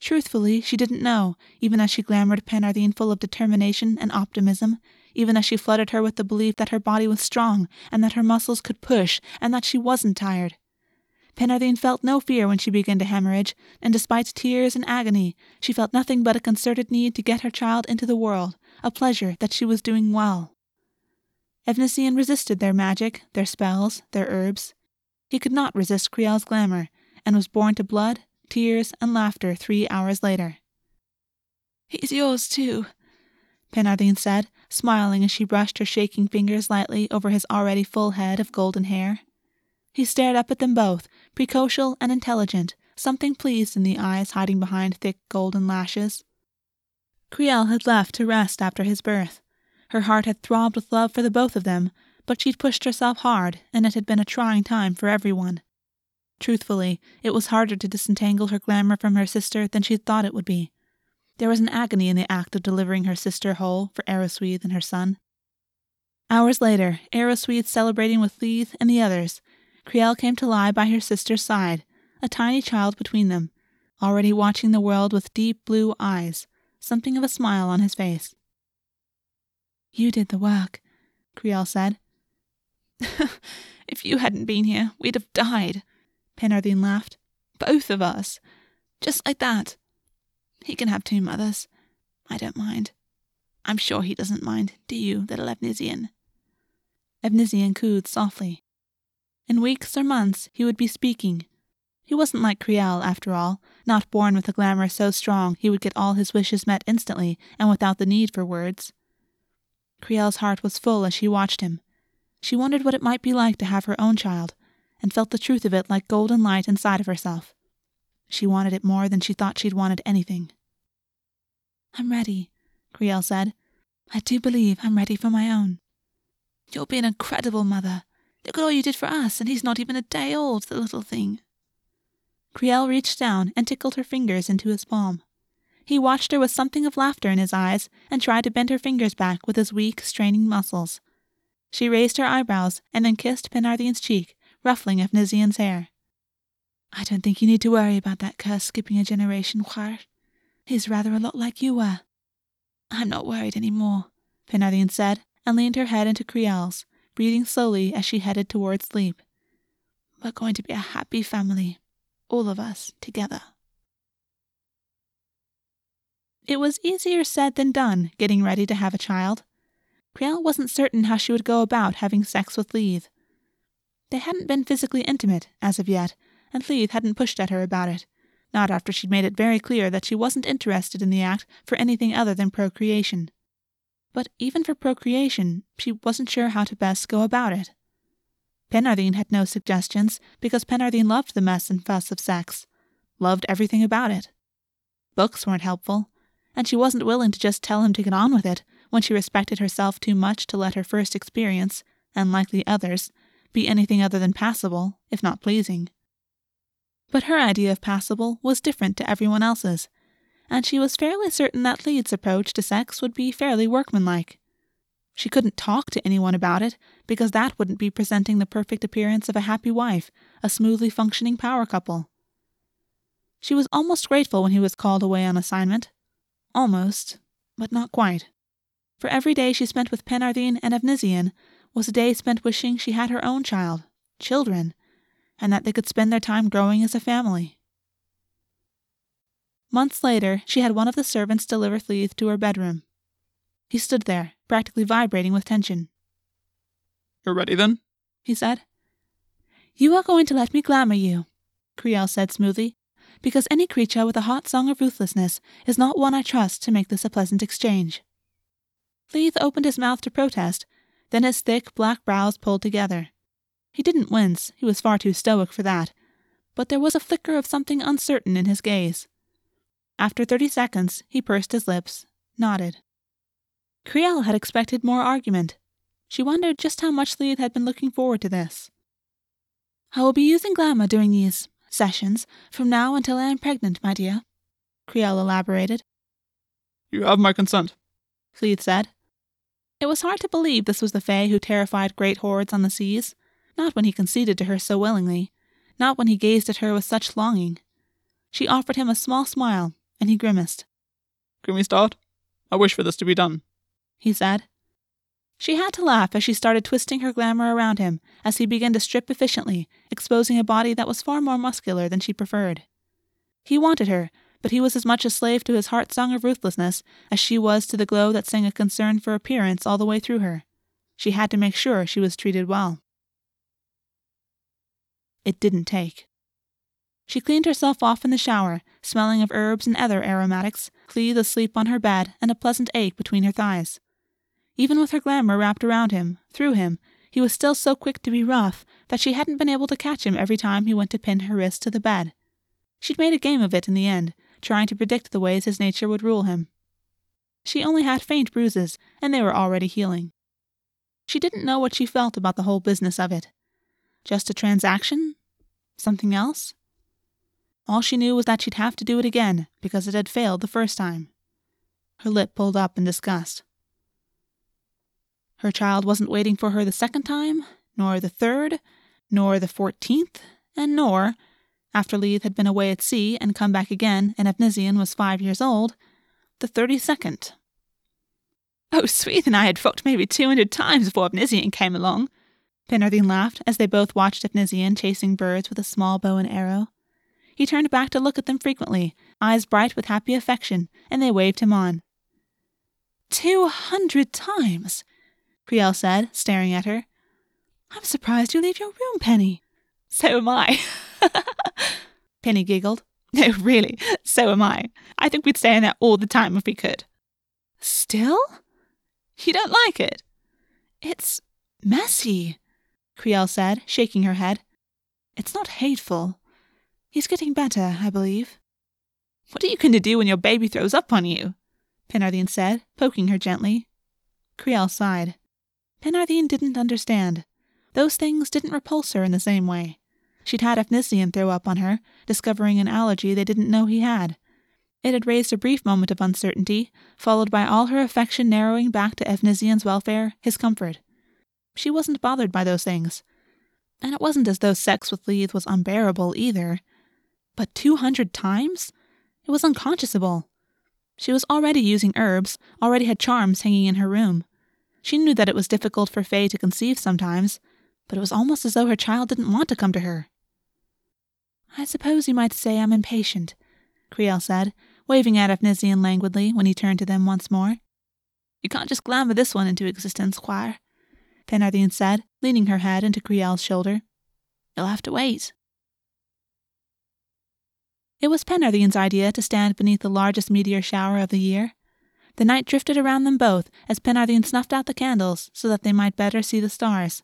Truthfully, she didn't know, even as she glamoured Penarthine full of determination and optimism, even as she flooded her with the belief that her body was strong and that her muscles could push and that she wasn't tired. Penarthine felt no fear when she began to hemorrhage, and despite tears and agony, she felt nothing but a concerted need to get her child into the world, a pleasure that she was doing well. Efnisien resisted their magic, their spells, their herbs. He could not resist Crielle's glamour, and was born to blood tears, and laughter three hours later. He's yours, too, Penarthine said, smiling as she brushed her shaking fingers lightly over his already full head of golden hair. He stared up at them both, precocial and intelligent, something pleased in the eyes hiding behind thick golden lashes. Crielle had left to rest after his birth. Her heart had throbbed with love for the both of them, but she'd pushed herself hard, and it had been a trying time for everyone. Truthfully, it was harder to disentangle her glamour from her sister than she'd thought it would be. There was an agony in the act of delivering her sister whole for Arrowsweet and her son. Hours later, Arrowsweet celebrating with Leith and the others, Crielle came to lie by her sister's side, a tiny child between them, already watching the world with deep blue eyes, something of a smile on his face. You did the work, Crielle said. if you hadn't been here, we'd have died, Penarthine laughed. Both of us. Just like that. He can have two mothers. I don't mind. I'm sure he doesn't mind, do you, little Efnisien? Efnisien cooed softly. In weeks or months he would be speaking. He wasn't like Crielle, after all, not born with a glamour so strong he would get all his wishes met instantly and without the need for words. Crielle's heart was full as she watched him. She wondered what it might be like to have her own child, and felt the truth of it like golden light inside of herself. She wanted it more than she thought she'd wanted anything. I'm ready, Crielle said. I do believe I'm ready for my own. You'll be an incredible mother. Look at all you did for us, and he's not even a day old, the little thing. Crielle reached down and tickled her fingers into his palm. He watched her with something of laughter in his eyes and tried to bend her fingers back with his weak, straining muscles. She raised her eyebrows and then kissed Penarthine's cheek, ruffling Efnisien's hair. I don't think you need to worry about that curse skipping a generation, Chwaer. He's rather a lot like you were. I'm not worried any more, Penarthine said, and leaned her head into Crielle's, breathing slowly as she headed towards sleep. We're going to be a happy family, all of us together. It was easier said than done getting ready to have a child. Crielle wasn't certain how she would go about having sex with Leith. They hadn't been physically intimate, as of yet, and Leith hadn't pushed at her about it, not after she'd made it very clear that she wasn't interested in the act for anything other than procreation. But even for procreation, she wasn't sure how to best go about it. Penarthine had no suggestions because Penarthine loved the mess and fuss of sex, loved everything about it. Books weren't helpful, and she wasn't willing to just tell him to get on with it when she respected herself too much to let her first experience, and likely others, be anything other than passable, if not pleasing. But her idea of passable was different to everyone else's, and she was fairly certain that Leith's approach to sex would be fairly workmanlike. She couldn't talk to anyone about it, because that wouldn't be presenting the perfect appearance of a happy wife, a smoothly functioning power couple. She was almost grateful when he was called away on assignment. Almost, but not quite. For every day she spent with Penarthine and Efnisien was a day spent wishing she had her own child, children, and that they could spend their time growing as a family. Months later, she had one of the servants deliver Leith to her bedroom. He stood there, practically vibrating with tension. You're ready then? he said. You are going to let me glamour you, Crielle said smoothly, because any creature with a heart song of ruthlessness is not one I trust to make this a pleasant exchange. Leith opened his mouth to protest, then his thick black brows pulled together. He didn't wince, he was far too stoic for that, but there was a flicker of something uncertain in his gaze. After thirty seconds, he pursed his lips, nodded. Crielle had expected more argument. She wondered just how much Leith had been looking forward to this. I will be using glamour during these sessions from now until I am pregnant, my dear, Crielle elaborated. You have my consent, Leith said. It was hard to believe this was the Fae who terrified great hordes on the seas, not when he conceded to her so willingly, not when he gazed at her with such longing. She offered him a small smile, and he grimaced. Can we start? I wish for this to be done, he said. She had to laugh as she started twisting her glamour around him as he began to strip efficiently, exposing a body that was far more muscular than she preferred. He wanted her, but he was as much a slave to his heart song of ruthlessness as she was to the glow that sang a concern for appearance all the way through her. She had to make sure she was treated well. It didn't take. She cleaned herself off in the shower, smelling of herbs and other aromatics, Cleave asleep on her bed and a pleasant ache between her thighs. Even with her glamour wrapped around him, through him, he was still so quick to be rough that she hadn't been able to catch him every time he went to pin her wrist to the bed. She'd made a game of it in the end, trying to predict the ways his nature would rule him. She only had faint bruises, and they were already healing. She didn't know what she felt about the whole business of it. Just a transaction? Something else? All she knew was that she'd have to do it again because it had failed the first time. Her lip pulled up in disgust. Her child wasn't waiting for her the second time, nor the third, nor the fourteenth, and nor, after Leith had been away at sea and come back again and Efnisien was five years old, the thirty-second. Oh, Sweet and I had fucked maybe two hundred times before Efnisien came along. Penarthine laughed as they both watched Efnisien chasing birds with a small bow and arrow. He turned back to look at them frequently, eyes bright with happy affection, and they waved him on. Two hundred times, Crielle said, staring at her. I'm surprised you leave your room, Penny. So am I. Penny giggled. No, really, so am I. I think we'd stay in there all the time if we could. Still? You don't like it? It's messy, Crielle said, shaking her head. It's not hateful. He's getting better, I believe. What are you going to do when your baby throws up on you? Penarthine said, poking her gently. Crielle sighed. Penarthine didn't understand. Those things didn't repulse her in the same way. She'd had Efnisien throw up on her, discovering an allergy they didn't know he had. It had raised a brief moment of uncertainty, followed by all her affection narrowing back to Efnisien's welfare, his comfort. She wasn't bothered by those things. And it wasn't as though sex with Leith was unbearable either. But two hundred times? It was unconscionable. She was already using herbs, already had charms hanging in her room. She knew that it was difficult for Fae to conceive sometimes, but it was almost as though her child didn't want to come to her. I suppose you might say I'm impatient, Crielle said, waving at Efnisien languidly when he turned to them once more. You can't just glamour this one into existence, Chwaer, Penarthine said, leaning her head into Crielle's shoulder. You'll have to wait. It was Penarthine's idea to stand beneath the largest meteor shower of the year. The night drifted around them both as Penarthine snuffed out the candles so that they might better see the stars.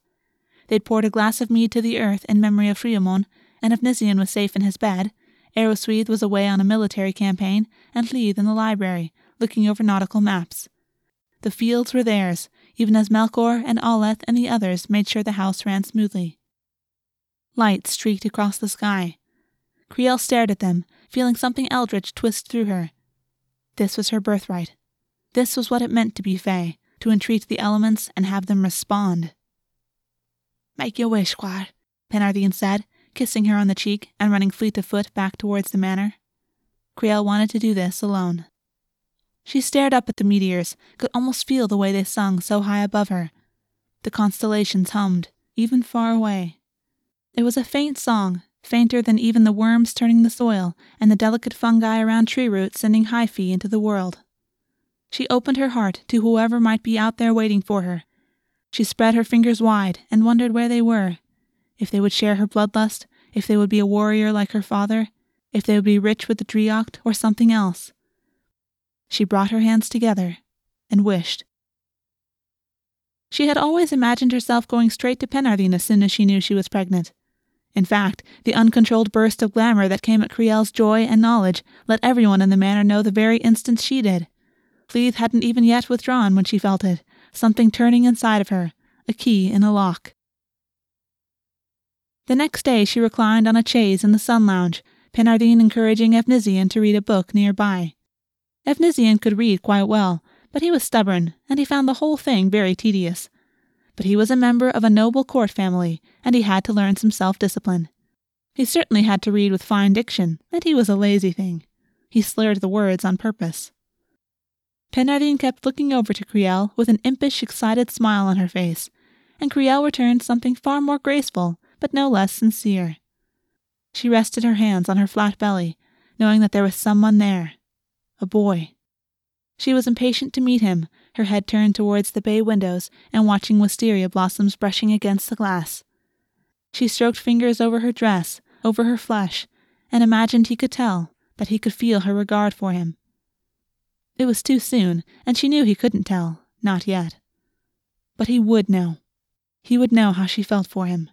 They'd poured a glass of mead to the earth in memory of Riamon, and Efnisien was safe in his bed, Aerosweith was away on a military campaign, and Leith in the library, looking over nautical maps. The fields were theirs, even as Melkor and Aleth and the others made sure the house ran smoothly. Light streaked across the sky. Crielle stared at them, feeling something eldritch twist through her. This was her birthright. This was what it meant to be Fae, to entreat the elements and have them respond. Make your wish, Chwaer, Penarthine said, kissing her on the cheek and running fleet of foot back towards the manor. Crielle wanted to do this alone. She stared up at the meteors, could almost feel the way they sung so high above her. The constellations hummed, even far away. It was a faint song, fainter than even the worms turning the soil and the delicate fungi around tree roots sending hyphae into the world. She opened her heart to whoever might be out there waiting for her. She spread her fingers wide and wondered where they were, if they would share her bloodlust, if they would be a warrior like her father, if they would be rich with the Driocht or something else. She brought her hands together and wished. She had always imagined herself going straight to Penarthine as soon as she knew she was pregnant. In fact, the uncontrolled burst of glamour that came at Crielle's joy and knowledge let everyone in the manor know the very instant she did. Leith hadn't even yet withdrawn when she felt it, something turning inside of her, a key in a lock. The next day she reclined on a chaise in the sun lounge, Penarthine encouraging Efnisien to read a book near by. Efnisien could read quite well, but he was stubborn, and he found the whole thing very tedious. But he was a member of a noble court family, and he had to learn some self discipline. He certainly had to read with fine diction, and he was a lazy thing. He slurred the words on purpose. Penarthine kept looking over to Crielle with an impish, excited smile on her face, and Crielle returned something far more graceful but no less sincere. She rested her hands on her flat belly, knowing that there was someone there a boy. She was impatient to meet him, her head turned towards the bay windows and watching wisteria blossoms brushing against the glass. She stroked fingers over her dress, over her flesh, and imagined he could tell, that he could feel her regard for him. It was too soon, and she knew he couldn't tell, not yet. But he would know. He would know how she felt for him.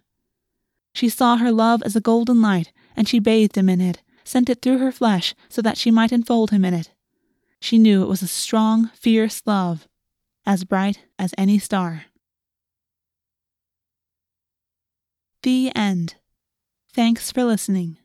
She saw her love as a golden light, and she bathed him in it, sent it through her flesh so that she might enfold him in it. She knew it was a strong, fierce love, as bright as any star. The End. Thanks for listening.